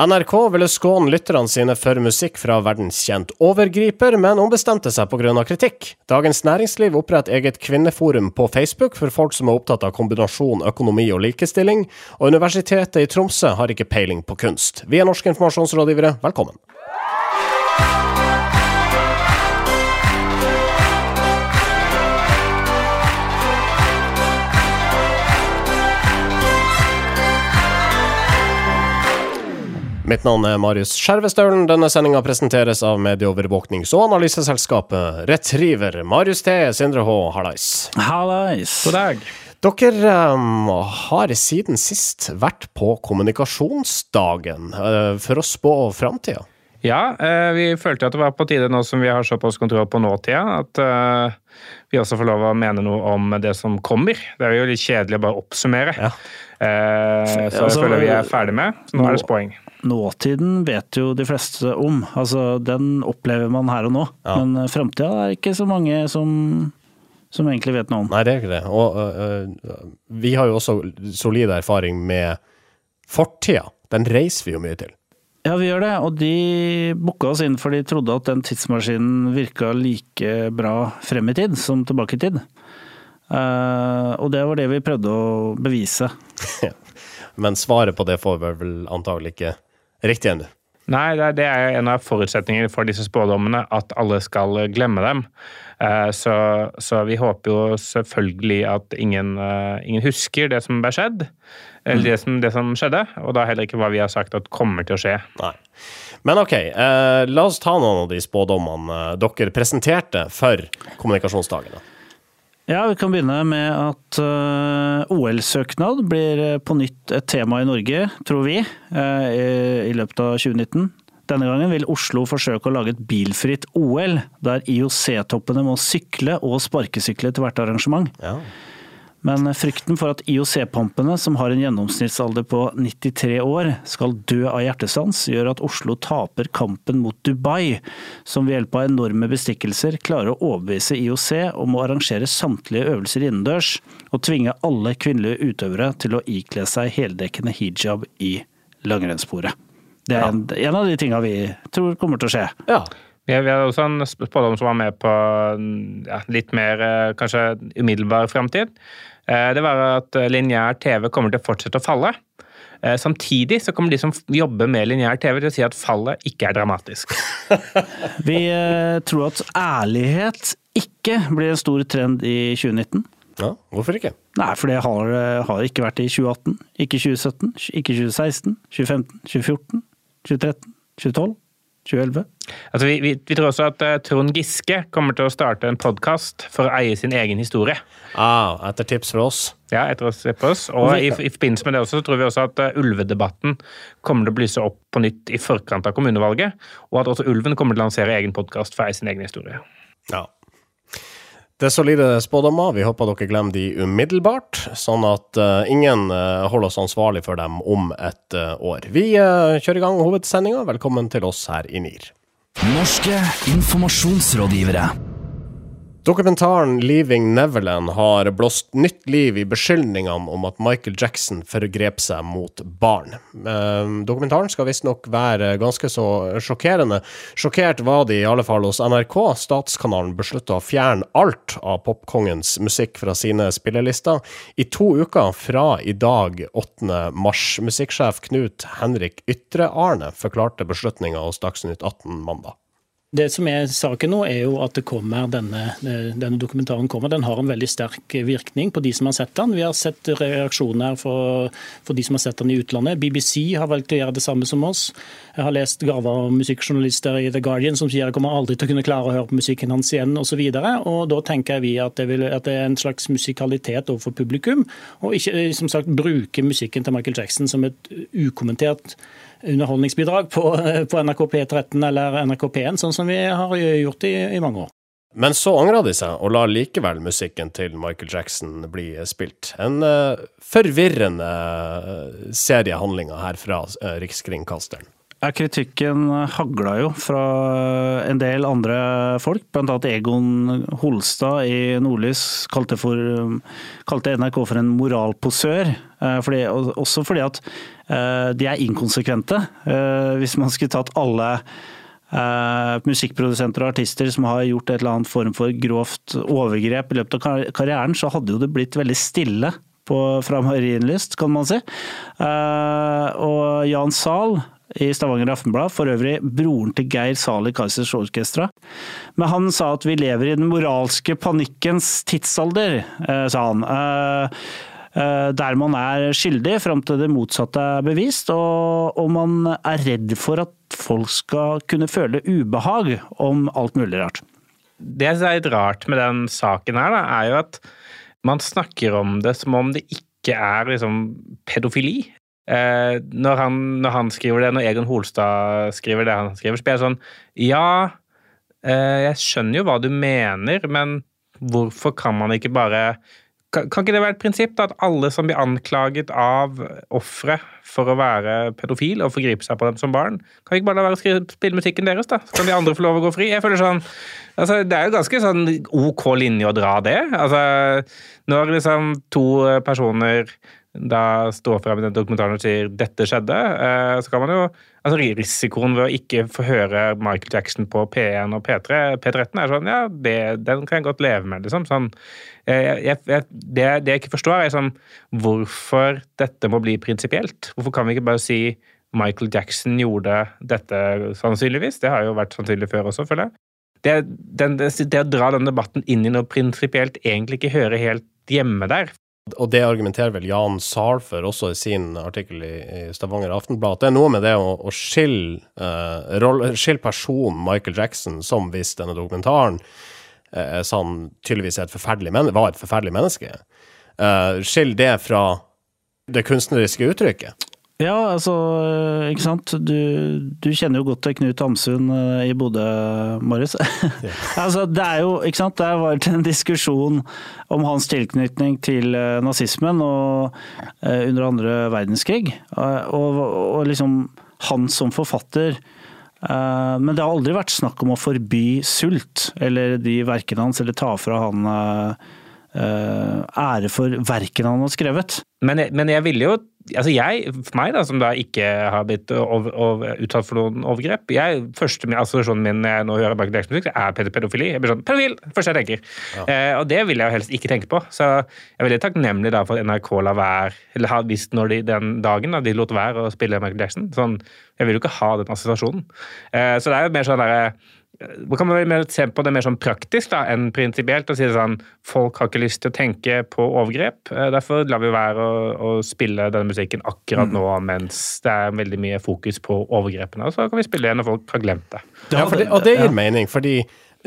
NRK ville skåne lytterne sine for musikk fra verdenskjent overgriper, men ombestemte seg pga. kritikk. Dagens Næringsliv oppretter eget kvinneforum på Facebook for folk som er opptatt av kombinasjon økonomi og likestilling, og Universitetet i Tromsø har ikke peiling på kunst. Vi er norske informasjonsrådgivere, velkommen. Mitt navn er Marius Skjervestølen. Denne sendinga presenteres av medieovervåknings- og analyseselskapet Retriever. Marius T, Sindre H, hallais. Hallais. God dag. Dere um, har siden sist vært på kommunikasjonsdagen uh, for å spå framtida. Ja, uh, vi følte at det var på tide nå som vi har såpass kontroll på nåtida, at uh, vi også får lov å mene noe om det som kommer. Det er jo litt kjedelig å bare oppsummere. Ja. Uh, så jeg altså, føler vi er ferdig med. Så nå, nå er det spåing nåtiden vet jo de fleste om. Altså, den opplever man her og nå. Ja. Men uh, framtida er ikke så mange som, som, egentlig vet noe om. Nei, det er ikke det. Og uh, vi har jo også solid erfaring med fortida. Den reiser vi jo mye til. Ja, vi gjør det. Og de booka oss inn for de trodde at den tidsmaskinen virka like bra frem i tid som tilbake i tid. Uh, og det var det vi prøvde å bevise. Men svaret på det får vi vel antagelig ikke riktig du. Nei, det er en av forutsetningene for disse spådommene, at alle skal glemme dem. Eh, så, så vi håper jo selvfølgelig at ingen, eh, ingen husker det som ble skjedd. Eller det som, det som, skjedde, og da heller ikke hva vi har sagt at kommer til å skje. Nei. Men ok, eh, la oss ta noen av de spådommene dere presenterte for kommunikasjonsdagene. Ja, Vi kan begynne med at uh, OL-søknad blir eh, på nytt et tema i Norge, tror vi, i, i, løpet av 2019. Denne gangen vil Oslo forsøke å lage et bilfritt OL, der IOC-toppene må sykle og sparkesykle til hvert arrangement. Ja. Men frykten for at IOC-pampene, som har en gjennomsnittsalder på 93 år, skal dø av hjertestans, gjør at Oslo taper kampen mot Dubai, som ved hjelp av enorme bestikkelser klarer å overbevise IOC om å arrangere samtlige øvelser innendørs, og tvinge alle kvinnelige utøvere til å ikle seg heldekkende hijab i langrennssporet. Det er en, en av de tinga vi tror kommer til å skje. Ja. Vi har også en spådom som var med på ja, litt mer eh, kanskje umiddelbar framtid. Eh, det var at lineær TV kommer til å fortsette å falle. Eh, samtidig så kommer de som jobber med lineær TV til å si at fallet ikke er dramatisk. Vi eh, tror at ærlighet ikke blir en stor trend i 2019. Ja, Hvorfor ikke? Nei, For det har, har ikke vært i 2018, ikke 2017, ikke 2016, 2015, 2014, 2013, 2012. 2011? Altså, vi, vi, vi, tror også at uh, Trond Giske kommer til å starte en podkast for å eie sin egen historie. Ah, etter tips fra oss. Ja, etter oss. Etter oss. Og i, i, forbindelse med det også, så tror vi også at uh, ulvedebatten kommer til å blyse opp på nytt i forkant av kommunevalget, og at også ulven kommer til å lansere egen podkast for å eie sin egen historie. Ja, det er solide spådommer. Vi håper dere glemmer de umiddelbart, sånn at uh, ingen uh, holder oss ansvarlig for dem om et uh, år. Vi kjører i gang hovedsendinga. Velkommen til oss her i NIR. Norske informasjonsrådgivere. Dokumentaren 'Leaving Neverland' har blåst nytt liv i beskyldningene om at Michael Jackson forgrep seg mot barn. Eh, dokumentaren skal visstnok være ganske så sjokkerende. Sjokkert var de i alle fall hos NRK. Statskanalen beslutta å fjerne alt av popkongens musikk fra sine spillelister i to uker fra i dag, 8. mars. Musikksjef Knut Henrik Ytre-Arne forklarte beslutninga hos Dagsnytt 18 mandag. Det som er saken nå, er jo at kommer denne, denne, dokumentaren kommer. Den har en veldig sterk virkning på de som har sett den. Vi har sett reaksjoner for, for de som har sett den i utlandet. BBC har valgt å gjøre det samme som oss. Jeg har lest garva musikkjournalister i The Guardian som sier jeg kommer aldri til å kunne klare å høre på musikken hans igjen osv. Da tenker vi at det, vil, at det, er en slags musikalitet overfor publikum, og ikke som sagt bruke musikken til Michael Jackson som et ukommentert underholdningsbidrag på, på NRK P13 eller NRK P1, sånn som vi har gjort i, i mange år. Men så angra de seg, og la likevel musikken til Michael Jackson bli spilt. En uh, forvirrende uh, serie handlinger her fra uh, Rikskringkasteren. Ja, kritikken hagla jo fra en del andre folk. Annet Egon Holstad i Nordlys kalte, for, kalte NRK for en moralposør. Fordi, også fordi at de er inkonsekvente. Hvis man skulle tatt alle musikkprodusenter og artister som har gjort et eller annet form for grovt overgrep i løpet av karrieren, så hadde jo det blitt veldig stille på, fra Marienlyst, kan man si. og Jan Zahl i Stavanger Aftenblad, for øvrig broren til Geir Zahl i Kaizers Orkestra. Men han sa at vi lever i den moralske panikkens tidsalder, sa han. Eh, der man er skyldig fram til det motsatte er bevist, og, og, man er redd for at folk skal kunne føle ubehag om alt mulig rart. Det som er litt rart med den saken her, da, er jo at man snakker om det som om det ikke er liksom pedofili. Eh, når, han, når, han, skriver det, når Egon Holstad skriver det han skriver, så blir jeg sånn Ja, eh, jeg skjønner jo hva du mener, men hvorfor kan man ikke bare kan, ikke det være et prinsipp da, at alle som blir anklaget av ofre for å være pedofil og forgripe seg på dem som barn, kan ikke bare la være å spille musikken deres, da? Så kan de andre få lov å gå fri? Jeg føler sånn, altså, Det er jo ganske sånn OK linje å dra det. Altså, når liksom to personer da står frem i den dokumentaren og sier 'dette skjedde', eh, så kan man jo altså Risikoen ved å ikke få høre Michael Jackson på P1 og P3, P13 er sånn Ja, det, den kan jeg godt leve med, liksom. Sånn, jeg, jeg, det, det, jeg ikke forstår, er sånn Hvorfor dette må bli prinsipielt? Hvorfor kan vi ikke bare si Michael Jackson gjorde dette sannsynligvis? Det har jo vært sannsynlig før også, føler jeg. Det, den, det, det å dra den debatten inn i noe prinsipielt egentlig ikke hører helt hjemme der. Og det argumenterer vel Jan for også i sin artikkel i, i Stavanger Aftenblad. At det er noe med det å, å skille, uh, skille personen Michael Jackson, som hvis denne dokumentaren uh, sånn, tydeligvis et var et forferdelig menneske, uh, skille det fra det kunstneriske uttrykket. Ja, altså, ikke sant. Du, du kjenner jo godt til Knut Hamsun eh, i Bodø, Morris. Ja. altså, det er jo, ikke sant. Det har vært en diskusjon om hans tilknytning til eh, nazismen og, under andre verdenskrig. Og, og, liksom han som forfatter. Men det har aldri vært snakk om å forby sult, eller de verkene hans, eller ta fra han ære for verkene han har skrevet. Men, men jeg ville jo altså jeg, for meg da, som da ikke har blitt over, over, utsatt for noen overgrep jeg, Første assosiasjonen min når jeg nå hører Michael Jackson-musikk, er pedofili. Jeg blir sånn, pedofil! Første jeg tenker. Ja. Eh, og det vil jeg jo helst ikke tenke på. Så jeg er veldig takknemlig da for at NRK la være, eller har visst når de den dagen da, de lot være å spille Michael Jackson. Sånn, jeg vil jo ikke ha den assosiasjonen. Eh, så det er jo mer sånn derre man kan man se på det mer sånn praktisk da, enn prinsipielt. og si sånn, Folk har ikke lyst til å tenke på overgrep. Eh, derfor lar vi være å, å spille denne musikken akkurat mm. nå mens det er veldig mye fokus på overgrepene. Og så kan vi spille det når folk har glemt det. Ja, det, og det gir ja. mening, fordi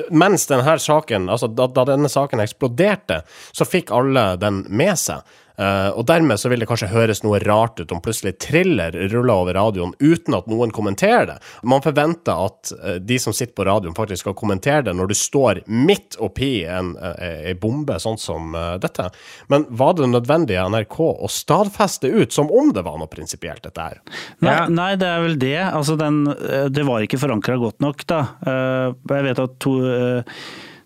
mens denne saken, altså da, da denne saken eksploderte, så fikk alle den med seg. Uh, og dermed så vil det kanskje høres noe rart ut om plutselig thriller ruller over radioen uten at noen kommenterer det. Man forventer at uh, de som sitter på radioen, faktisk skal kommentere det når du står midt oppi en, uh, en bombe sånn som dette. Men var det nødvendig av NRK å stadfeste ut som om det var noe prinsipielt, dette her? Nei, nei, det er vel det. Altså, den, det var ikke forankra godt nok, da. jeg vet at to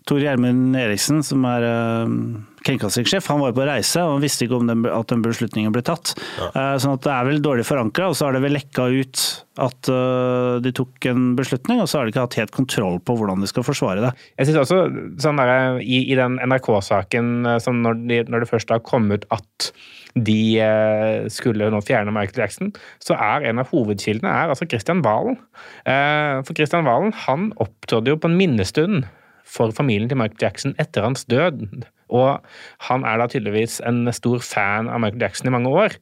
Tor Gjermund Eriksen, som er kringkastingssjef, han var på reise og han visste ikke om den, at den beslutningen ble tatt. Ja. Uh, sånn at det er vel dårlig forankra, og så har det vel lekka ut at uh, de tok en beslutning, og så har de ikke hatt helt kontroll på hvordan de skal forsvare det. Jeg synes også, sånn der, i, i, den NRK-saken, sånn når, de, når, det først har kommet at de skulle nå fjerne Michael Jackson, så er en av hovedkildene er altså Christian Valen. For Christian Valen han opptrådte jo på en minnestund for familien til Michael Jackson etter hans død. Og han er da tydeligvis en stor fan av Michael Jackson i mange år.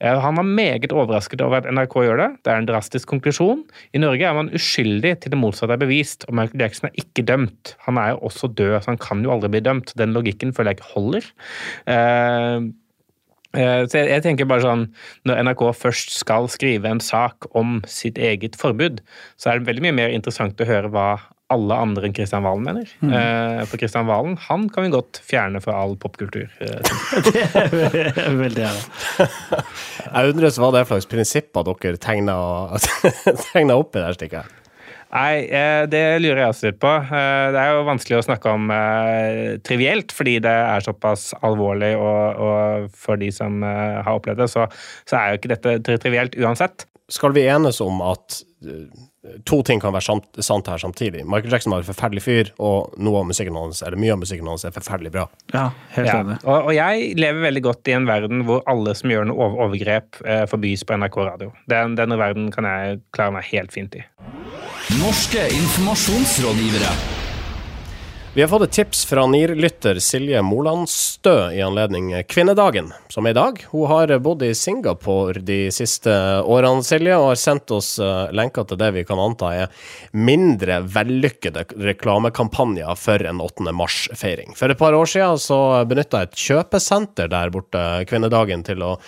Eh, han var meget overrasket over at NRK gjør det. Det er en drastisk konklusjon. I Norge er man uskyldig til det motsatte er bevist, og Michael Jackson er ikke dømt. Han er jo også død, så han kan jo aldri bli dømt. Den logikken føler jeg ikke holder. Uh, så jeg, tenker bare sånn, Når NRK først skal skrive en sak om sitt eget forbud, så er det veldig mye mer interessant å høre hva alle andre enn Kristian Valen mener. Mm. Eh, for Kristian Valen han kan vi godt fjerne fra all popkultur. Eh, det er veldig gjerne. Jeg undres hva det er for slags prinsipper dere tegner opp i det her stikket. Nei, eh, det lurer jeg også litt på. Eh, det er jo vanskelig å snakke om eh, trivielt, fordi det er såpass alvorlig, og, og for de som har opplevd det, så, så, er jo ikke dette trivielt uansett. Skal vi enes om at to ting kan være sant, sant, her samtidig. Michael Jackson var en forferdelig fyr, og noe av musikken hans, eller mye av musikken hans er forferdelig bra. Ja, helt ja. enig. Og, og, jeg lever veldig godt i en verden hvor alle som gjør noe overgrep, eh, forbys på NRK radio. Den, denne verden kan jeg klare meg helt fint i. Norske informasjonsrådgivere. Vi har fått et tips fra NIR-lytter Silje Molandstø i anledning kvinnedagen, som er i dag. Hun har bodd i Singapore de siste årene, Silje, og har sendt oss eh, lenker til det vi kan anta er mindre vellykkede reklamekampanjer for en 8. mars-feiring. For et par år siden så benytta et kjøpesenter der borte kvinnedagen til å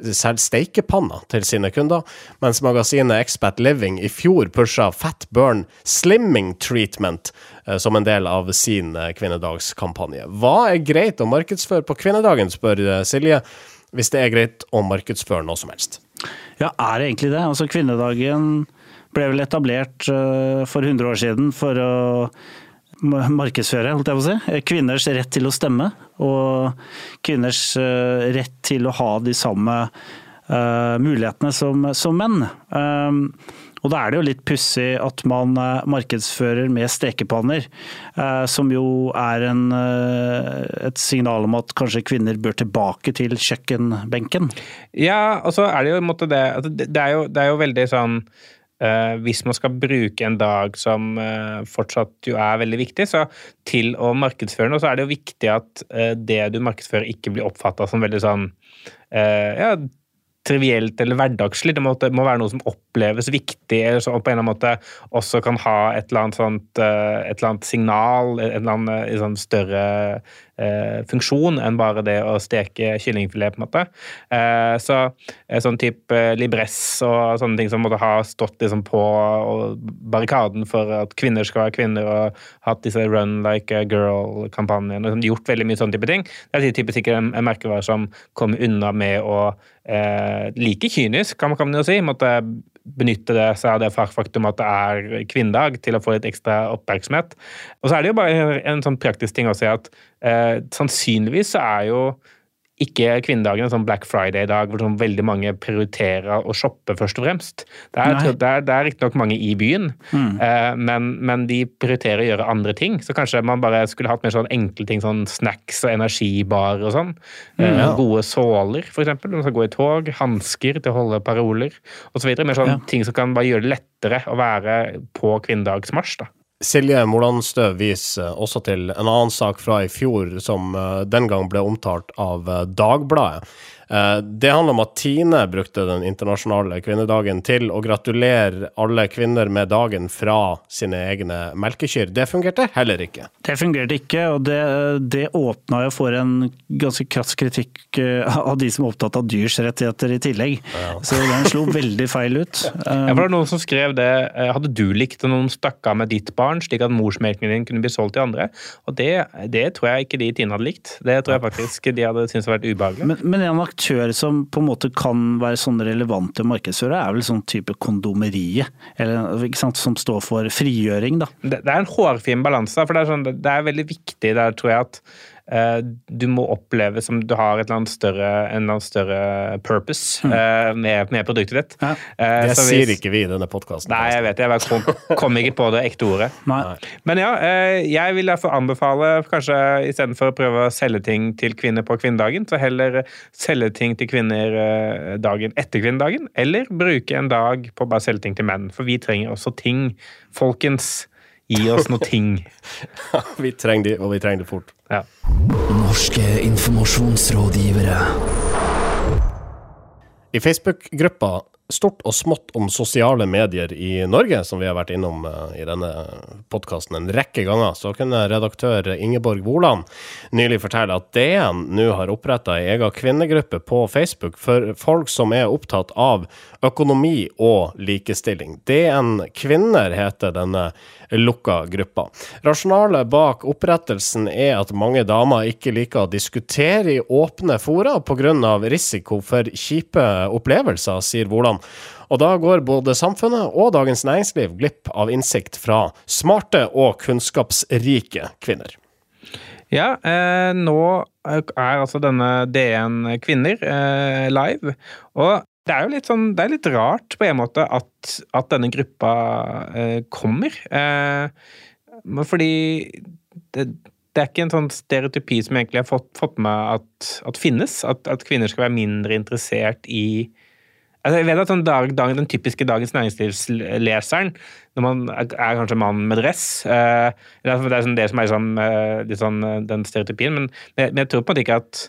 selger steikepanner til sine kunder, mens magasinet Expat Living i fjor pusha Fat Burn Slimming Treatment eh, som en del av sin eh, kvinnedagskampanje. Hva er greit å markedsføre på kvinnedagen, spør eh, Silje, hvis det er greit å markedsføre noe som helst? Ja, er det egentlig det? Altså Kvinnedagen ble vel etablert for 100 år siden for å markedsføre, holdt jeg på å si. Kvinners rett til å stemme, og kvinners eh, rett til å ha de samme uh, mulighetene som, som menn. Um, og da er det jo litt pussig at man markedsfører med stekepanner, som jo er en, et signal om at kanskje kvinner bør tilbake til kjøkkenbenken. Ja, og så er det jo det Det er jo, det er jo veldig sånn hvis man skal bruke en dag som uh, fortsatt jo er veldig viktig, så til å markedsføre noe, så er det jo viktig at uh, det du markedsfører, ikke blir oppfatta som veldig sånn ja, trivielt eller hverdagslig. Det må, det må, være noe som oppleves viktig, eller som på en eller annen måte også kan ha et eller annet, sånt, eh, et eller annet signal, et eller annet sånn større eh, funksjon enn bare det å steke kyllingfilet, på en måte. Eh, så eh, sånn type eh, libress og sånne ting som måtte ha stått liksom på barrikaden for at kvinner skal være kvinner, og hatt disse Run like a girl-kampanjene, gjort veldig mye sånne type ting. Det er typisk sikkert en, en merkevare som kommer unna med å eh, like kynisk, kan man, kan man jo si, måtte benytte det seg av det faktum at det er kvinnedag, til å få litt ekstra oppmerksomhet. Og så er det jo bare en sånn praktisk ting å si at eh, sannsynligvis så er jo ikke kvinnedagen en sånn Black Friday-dag hvor sånn veldig mange prioriterer å shoppe, først og fremst. Det er, det er, det er riktignok mange i byen, mm. eh, men, men, de prioriterer å gjøre andre ting. Så kanskje man bare skulle hatt mer sånn enkle ting, sånn snacks og energibarer og sånn. Mm, ja. eh, gode såler, f.eks. Man skal gå i tog. Hansker til å holde paroler osv. Mer sånn ja. ting som kan bare gjøre det lettere å være på kvinnedagsmarsj. da. Silje Molandstø viser også til en annen sak fra i fjor som eh, den gang ble omtalt av eh, Dagbladet. Eh, det handler om at Tine brukte den internasjonale kvinnedagen til å gratulere alle kvinner med dagen fra sine egne melkekyr. Det fungerte heller ikke. Det fungerte ikke, og det, det åpna jo for en ganske krass kritikk eh, av de som er opptatt av dyrs rettigheter i tillegg. Ja. Så den slo veldig feil ut. Ja, for det noen som skrev det. Eh, hadde du likt det noen stakk av med ditt barn, slik at morsmelken din kunne bli solgt til andre? Og det, det tror jeg ikke de i Tine hadde likt. Det tror jeg faktisk de hadde syntes hadde vært ubehagelig. Men, men en akt aktør som på en måte kan være sånn relevante markedsførere, er vel sånn type kondomeriet, eller, som står for frigjøring, da. Det, det er en hårfin balanse, for det er, sånn, det er veldig viktig der, tror jeg, at du må oppleve som du har et eller annet større, en eller annen større purpose mm. med, med, produktet ditt. Ja. det det sier ikke vi i denne podkasten. Nei, jeg vet jeg bare kom, kom ikke på det ekte ordet. Nei. Men ja, jeg vil derfor anbefale, kanskje istedenfor å prøve å selge ting til kvinner på kvinnedagen, så heller selge ting til kvinner dagen etter kvinnedagen, eller bruke en dag på å bare selge ting til menn. For vi trenger også ting, folkens. Gi oss noe ting. vi trenger de, og vi trenger det fort. Ja. Norske informasjonsrådgivere. I Facebook-gruppa stort og smått om sosiale medier i Norge, som vi har vært innom uh, i denne podkasten en rekke ganger, så kunne redaktør Ingeborg Woland nylig fortelle at DN nå har oppretta ei egen kvinnegruppe på Facebook for folk som er opptatt av økonomi og likestilling. DN Kvinner heter denne lukka gruppa. Rasjonalet bak opprettelsen er at mange damer ikke liker å diskutere i åpne fora pga. risiko for kjipe opplevelser, sier Woland. Og da går både samfunnet og Dagens Næringsliv glipp av innsikt fra smarte og kunnskapsrike kvinner. Ja, eh, nå er altså denne DN Kvinner eh, live. Og det er jo litt sånn Det er litt rart på en måte at, at denne gruppa eh, kommer. Eh, fordi det, det, er ikke en sånn stereotypi som egentlig har fått, fått med at, at finnes. At, at, kvinner skal være mindre interessert i altså Jeg vet at sånn dag, dag, Den typiske Dagens Næringslivsleseren, når man er, kanskje mann med dress eh, Det er sånn det som er sånn, eh, sånn, den stereotypien, men, men jeg tror på en måte ikke at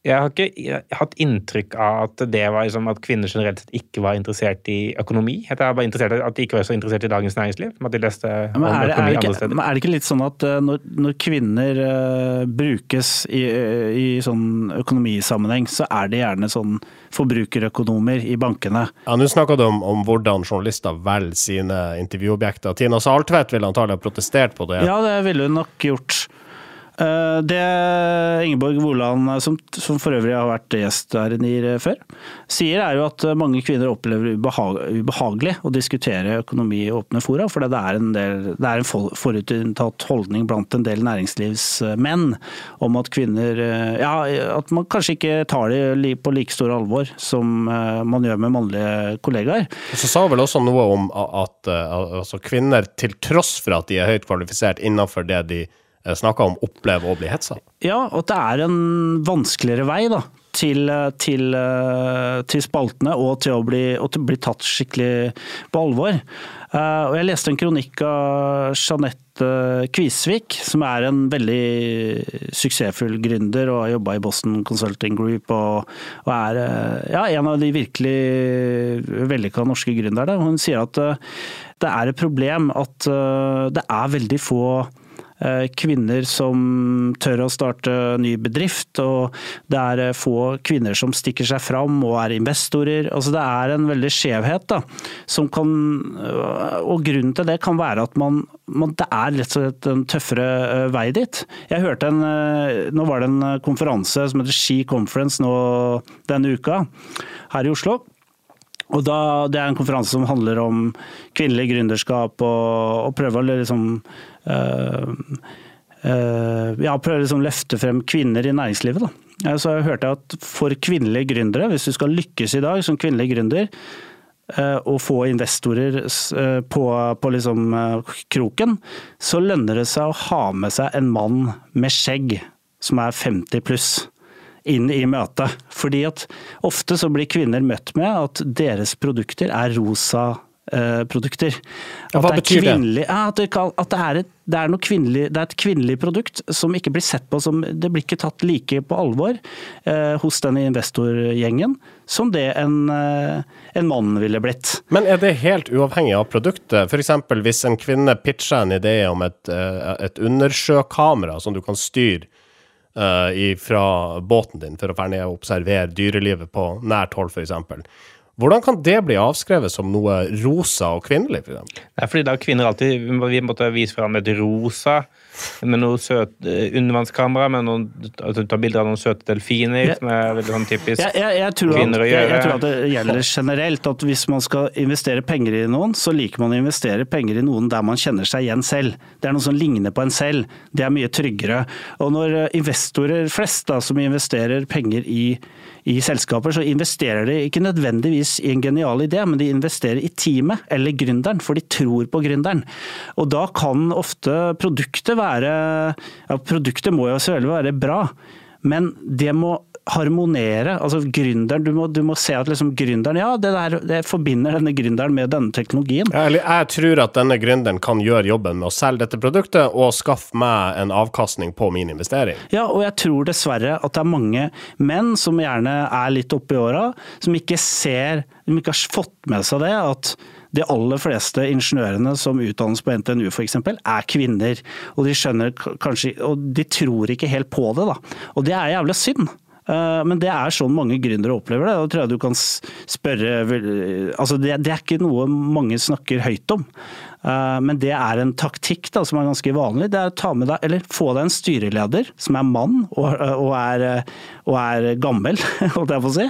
jeg har ikke hatt inntrykk av at det var liksom at kvinner generelt sett ikke var interessert i økonomi. Jeg var bare interessert i At de ikke var så interessert i Dagens Næringsliv. at de leste men er, det, er, det ikke, men er det ikke litt sånn at uh, når, når, kvinner uh, brukes i, uh, i, sånn økonomisammenheng, så er det gjerne sånn forbrukerøkonomer i bankene? Ja, Nå snakker du om, om, hvordan journalister velger sine intervjuobjekter. Tina Saltvedt ville antagelig ha protestert på det. Ja, det ville hun nok gjort. Eh, det Ingeborg Woland, som, som, for øvrig har vært gjest her i NIR før, sier er jo at mange kvinner opplever ubehag, ubehagelig å diskutere økonomi i åpne fora, for det er en, del, det er en forutinntatt holdning blant en del næringslivsmenn om at kvinner eh, Ja, at man kanskje ikke tar det på like stor alvor som eh, man gjør med mannlige kollegaer. Så sa vel også noe om at altså, kvinner, til tross for at de er høyt kvalifisert innenfor det de Eh, snakka om oppleve å bli hetsa. Ja, og det er en vanskeligere vei da, til, til, eh, til spaltene og til å bli, til å bli tatt skikkelig på alvor. Eh, og jeg leste en kronikk av Jeanette Kvisvik, som er en veldig suksessfull gründer og har jobba i Boston Consulting Group og, og er ja, en av de virkelig vellykka norske gründerne. Hun sier at det er et problem at det er veldig få Eh, kvinner som tør å starte ny bedrift, og det er eh, få kvinner som stikker seg fram og er investorer. Altså det er en veldig skjevhet da, som kan eh, Og grunnen til det kan være at man, man det er rett og slett en tøffere vei dit. Jeg hørte en Nå var det en konferanse som heter Ski Conference nå denne uka her i Oslo. Og da, Det er en konferanse som handler om kvinnelig gründerskap og, og prøve å liksom uh, uh, Ja, prøve å liksom løfte frem kvinner i næringslivet. Da. Så jeg hørte at for kvinnelige gründere, hvis du skal lykkes i dag som kvinnelig gründer, og få investorer på, på liksom, kroken, så lønner det seg å ha med seg en mann med skjegg som er 50 pluss inn i møtet. Fordi at ofte så blir kvinner møtt med at deres produkter er rosa eh, produkter. Ja, hva betyr det? Ja, at, det, at det, er et, det, er kvinnelig, det, er et, kvinnelig produkt som ikke blir sett på som Det blir ikke tatt like på alvor eh, hos denne investorgjengen som det en, eh, en, mann ville blitt. Men er det helt uavhengig av produktet? F.eks. hvis en kvinne pitcher en idé om et, eh, et undersjøkamera som du kan styre uh, fra båten din for å være ned og observere dyrelivet på nært hold, f.eks. Hvordan kan det bli avskrevet som noe rosa og kvinnelig? For eksempel? det er fordi da kvinner alltid Vi måtte vise fram et rosa med noe søt eh, undervannskamera, med noen, altså, ta bilder av noen søte delfiner, ja. som er veldig sånn typisk jeg, jeg, jeg kvinner at, å gjøre. Jeg, jeg, tror at det gjelder generelt, at hvis man skal investere penger i noen, så liker man å investere penger i noen der man kjenner seg igjen selv. Det er noe som ligner på en selv. Det er mye tryggere. Og når eh, investorer flest da, som investerer penger i i selskaper, så investerer de ikke nødvendigvis i en genial idé, men de investerer i teamet eller gründeren, for de tror på gründeren. Og da kan ofte produktet være ja, Produktet må jo selvfølgelig være bra, men det må harmonere. altså gründeren, Du må, du må se at liksom gründeren ja, det, der, det forbinder denne gründeren med denne teknologien. Jeg, jeg tror at denne gründeren kan gjøre jobben med å selge dette produktet og skaffe meg en avkastning på min investering. Ja, og jeg tror dessverre at det er mange menn som gjerne er litt oppe i åra, som ikke ser, som ikke har fått med seg det. at de aller fleste ingeniørene som utdannes på NTNU f.eks., er kvinner. Og de skjønner kanskje Og de tror ikke helt på det, da. Og det er jævlig synd. Eh, men det er sånn mange gründere opplever det. Da tror jeg du kan spørre altså det, det, er ikke noe mange snakker høyt om. Eh, men det er en taktikk da, som er ganske vanlig. Det er å ta med deg, eller få deg en styreleder som er mann og, og, er, og er, gammel, holdt jeg på å si.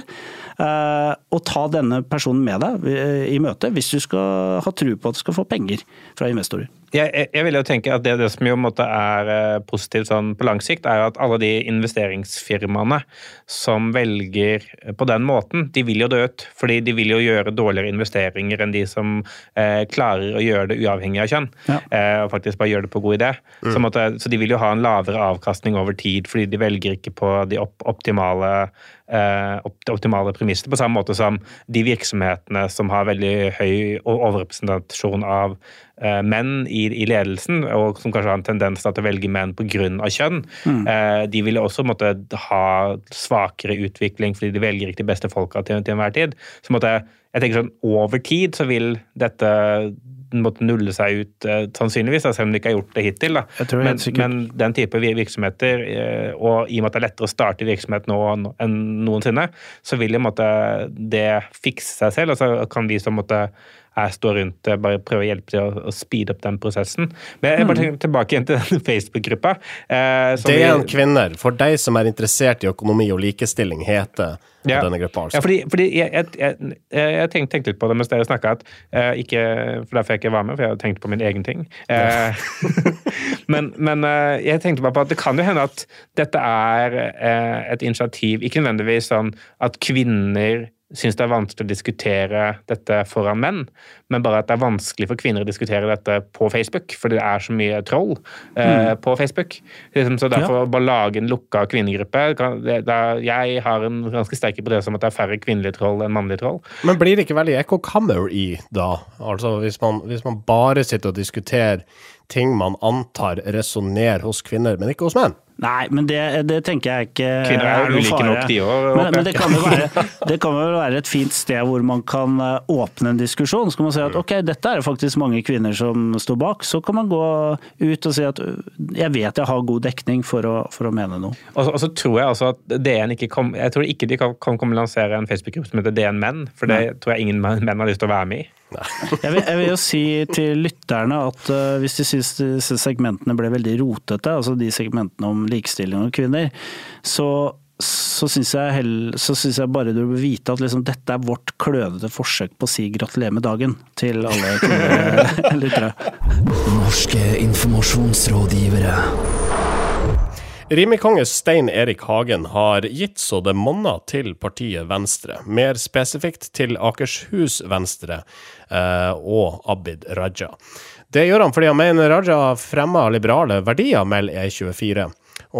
Eh, og ta denne personen med deg eh, i møte hvis du skal ha tro på at du skal få penger fra investorer. Jeg, jeg, vil jo tenke at det, det som jo måtte er eh, positivt sånn på lang sikt, er at alle de investeringsfirmaene som velger på den måten, de vil jo dø ut. Fordi de vil jo gjøre dårligere investeringer enn de som eh, klarer å gjøre det uavhengig av kjønn. Ja. Eh, og faktisk bare gjøre det på god idé. Så, måtte, så de vil jo ha en lavere avkastning over tid, fordi de velger ikke på de opp, optimale eh, optimale premisser, på samme måte som de virksomhetene som har veldig høy overrepresentasjon av eh, menn i, i ledelsen, og som kanskje har en tendens til å velge menn pga. kjønn, mm. de vil også måtte ha svakere utvikling fordi de velger ikke de beste folka til, til enhver tid. Så måtte, jeg tenker sånn, Over tid så vil dette måtte nulle seg ut, eh, sannsynligvis, selv om de ikke har gjort det hittil. Men, men den type virksomheter, eh, og i og med at det er lettere å starte virksomhet nå enn noensinne, så vil måtte, det fikse seg selv. og så kan vi som måtte jeg står rundt og bare prøver å hjelpe til å, å speede opp den prosessen. Men jeg Mm. bare tenker tilbake igjen til den Facebook-gruppa. Eh, er en kvinner. For deg som er interessert i økonomi og likestilling, heter Ja. denne gruppa. Ja, altså. fordi, fordi jeg, jeg, jeg, jeg tenkte, tenkte litt på det mens dere snakka, at eh, ikke for derfor jeg ikke var med, for jeg tenkte på min egen ting. Eh, men men eh, jeg tenkte bare på at det kan jo hende at dette er eh, et initiativ, ikke nødvendigvis sånn at kvinner syns det er vanskelig å diskutere dette foran menn, men bare at det er vanskelig for kvinner å diskutere dette på Facebook, fordi det er så mye troll eh, på Facebook. Liksom, så derfor bare lage en lukka kvinnegruppe Jeg har en ganske sterk hypotese om at det er færre kvinnelige troll enn mannlige troll. Men blir det ikke veldig ekkokammer i da? Altså hvis man, hvis man bare sitter og diskuterer ting man antar resonnerer hos kvinner, men ikke hos menn? Nei, men det, det tenker jeg ikke Kvinner er noe ulike fare. nok, de òg. Men, men det kan jo være, det kan vel være et fint sted hvor man kan eh, åpne en diskusjon. Så kan man si at ok, dette er det faktisk mange kvinner som står bak. Så kan man gå ut og si at jeg vet jeg har god dekning for å, for å mene noe. Og så, og så tror jeg altså at DN ikke kom, jeg tror ikke de kan, kan komme til lansere en Facebook-gruppe som heter DN Menn, for det tror jeg ingen menn har lyst til å være med i. Jeg vil, jeg vil jo si til lytterne at uh, hvis de syns disse segmentene ble veldig rotete, altså de segmentene om likestilling og kvinner, så så syns jeg, hell- så synes jeg bare du bør vite at liksom, dette er vårt klønete forsøk på å si gratulerer med dagen til alle lyttere. Norske informasjonsrådgivere. Rimekonge Stein Erik Hagen har gitt så det monner til partiet Venstre, mer spesifikt til Akershus Venstre eh, og Abid Raja. Det gjør han fordi han mener Raja fremmer liberale verdier, melder E24.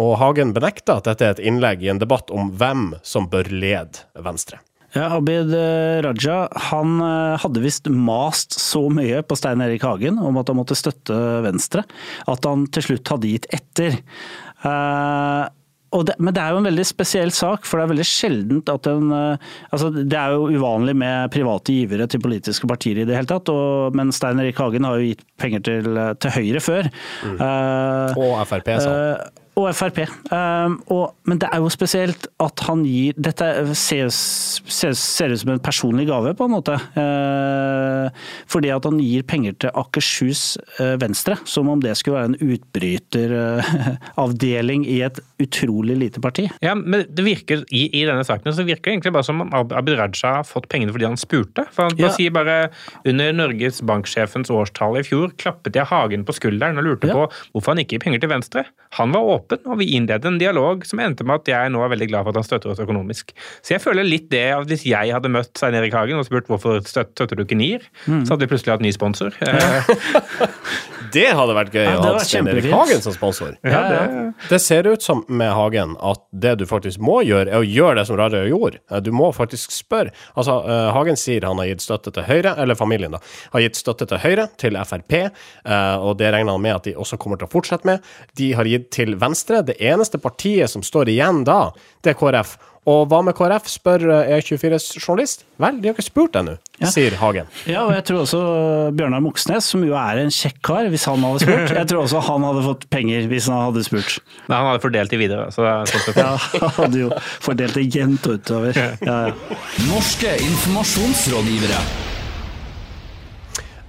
Og Hagen benekter at dette er et innlegg i en debatt om hvem som bør lede Venstre. Ja, Abid eh, Raja han eh, hadde visst mast så mye på Stein Erik Hagen om at han måtte støtte Venstre, at han til slutt hadde gitt etter. Eh, og det, men det er jo en veldig spesiell sak, for det er veldig sjeldent at en eh, altså Det er jo uvanlig med private givere til politiske partier i det hele tatt, og, men Stein Erik Hagen har jo gitt penger til, til Høyre før. Eh, Og Frp, sa han. Eh, og Frp. Um, og, men det er jo spesielt at han gir Dette ser, ser, ser ut som en personlig gave, på en måte. Uh, fordi at han gir penger til Akershus uh, Venstre, som om det skulle være en utbryteravdeling i et utrolig lite parti. Ja, men det virker, i, I denne saken så virker det egentlig bare som om Abid Raja har fått pengene fordi han spurte. For han, Ja. sier bare under Norges banksjefens årstall i fjor klappet jeg Hagen på skulderen og lurte Ja. på hvorfor han ikke gir penger til Venstre. Han var åpen, og vi innledet en dialog som endte med at jeg nå er veldig glad for at han støtter oss økonomisk. Så jeg føler litt det at hvis jeg hadde møtt Svein Erik Hagen og spurt hvorfor støtter du ikke NIR, Mm. så hadde vi plutselig hatt ny sponsor. Eh, Det hadde vært gøy å ha Stein Erik. Hagen som sponsor. ja, det, Det ser ut som med Hagen at det du faktisk må gjøre, er å gjøre det som Raja gjorde. Eh, Du må faktisk spørre. Altså, eh, Hagen sier han har gitt støtte til Høyre, eller familien, da, har gitt støtte til Høyre, til Frp, eh, og det regner han med at de også kommer til å fortsette med. De har gitt til Venstre. Det eneste partiet som står igjen da, det er KrF. Og hva med KrF, spør eh, E24s journalist. Vel, de har ikke spurt ennå, Ja. sier Hagen. Ja, og jeg tror også Bjørnar Moxnes, som jo er en kjekk kar, hvis han hadde spurt. Jeg tror også han hadde fått penger hvis han hadde spurt. Nei, han hadde fordelt de videre. så det er sånn Ja, han hadde jo fordelt det jevnt utover. Ja, ja. Norske informasjonsrådgivere.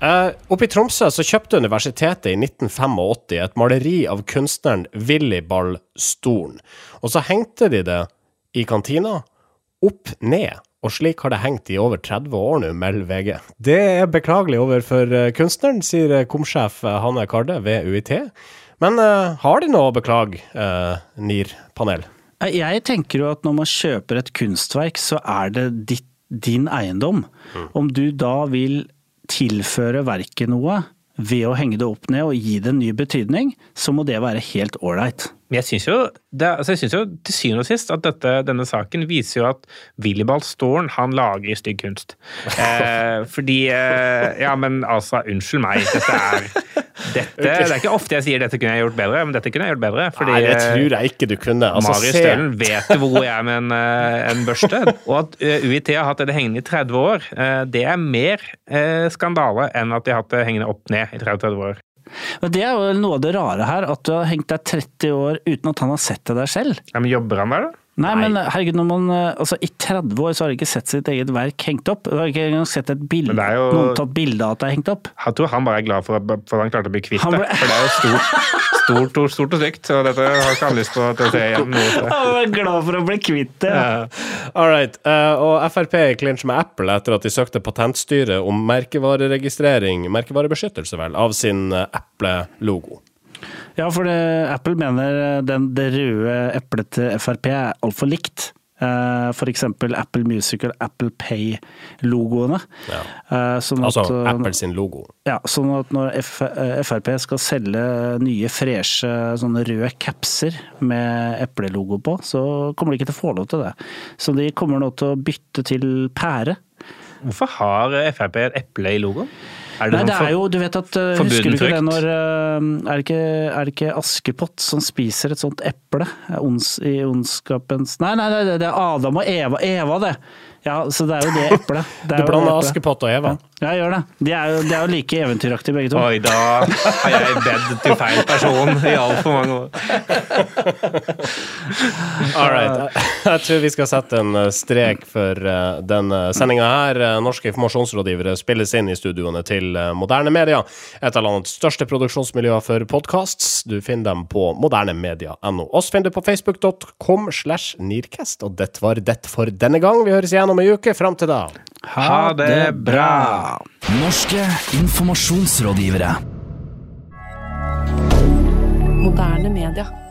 Uh, oppe i Tromsø så kjøpte universitetet i 1985 et maleri av kunstneren Willibald Storen. Og så hengte de det i kantina, opp ned Og slik har det hengt i over 30 år nå, melder VG. Det er beklagelig overfor eh, kunstneren, sier eh, komsjef eh, Hanne Karde ved UiT. Men uh, har de noe å beklage, uh, NIR-panel? Jeg tenker jo at når man kjøper et kunstverk, så er det ditt, din eiendom. Om du da vil tilføre verket noe ved å henge det opp ned og gi det en ny betydning, så må det være helt ålreit. Men jeg syns jo, det, altså jeg synes jo til syvende og sist at dette, denne saken viser jo at Willibald Storn han lager stygg kunst. Eh, fordi eh, Ja, men altså, unnskyld meg. Dette er dette, Det er ikke ofte jeg sier 'dette kunne jeg gjort bedre', men dette kunne jeg gjort bedre. Fordi Nei, det eh, tror jeg ikke du kunne. Altså, Marius Stølen vet hvor jeg er med en, eh, en børste. Og at eh, UiT har hatt det hengende i 30 år, det er mer skandale enn at de har hatt det hengende opp ned i 30 år. Men det er jo noe av det rare her, at du har hengt deg 30 år uten at han har sett det deg selv. Ja, men jobber han der, da? Nei, men herregud, når man, eh, altså, I 30 år så har de ikke sett sitt eget verk hengt opp. Du har ikke engang sett et bilde, jo- noen tatt bilde av at det er hengt opp. Jeg tror han bare er glad for at, for han klarte å bli kvitt det. ble- For det er jo stort, stort, stort, og stygt, så dette har ikke han lyst på å se igjen. Han var glad for å bli kvitt det. Ja. All right. eh, og Frp er i clinch med Apple etter at de søkte Patentstyret om merkevareregistrering, merkevarebeskyttelse vel, av sin eh, Apple-logo. Ja, for det, Apple mener den, det røde eplet til Frp er altfor likt. F.eks. For eksempel Apple Music og Apple Pay-logoene. Ja. Eh, Sånn Altså eh, Apple sin logo. Ja, sånn at når eh, Frp skal selge nye, freshe sånne røde capser med eplelogo på, så kommer de ikke til å få lov til det. Så de kommer nå til å bytte til pære. Hvorfor har Frp et eple i logoen? Er Nei, sånn det er jo, du vet at eh, Husker du ikke det når eh, Er det ikke, er det ikke Askepott som spiser et sånt eple Ons, i ondskapens Nei, nei, nei, det er Adam og Eva. Eva, det! Ja, så det er jo det eplet. Det Du blander. Askepott og Eva. Ja, jeg gjør det. De er jo, de er jo like eventyraktige begge to. Oi, da har jeg bedt til feil person i altfor mange år. All right. Jeg, tror vi skal sette en eh, strek for uh, denne sendinga her. Eh, Norske informasjonsrådgivere spilles inn i studioene til eh, Moderne Media, et av landets største produksjonsmiljøer for podkasts. Du finner dem på modernemedia.no. Oss finner du på facebook.com slash nearcast, og dette var det for denne gang. Vi høres igjen om ei uke. Fram til da. Ha det bra! Norske informasjonsrådgivere. Moderne media.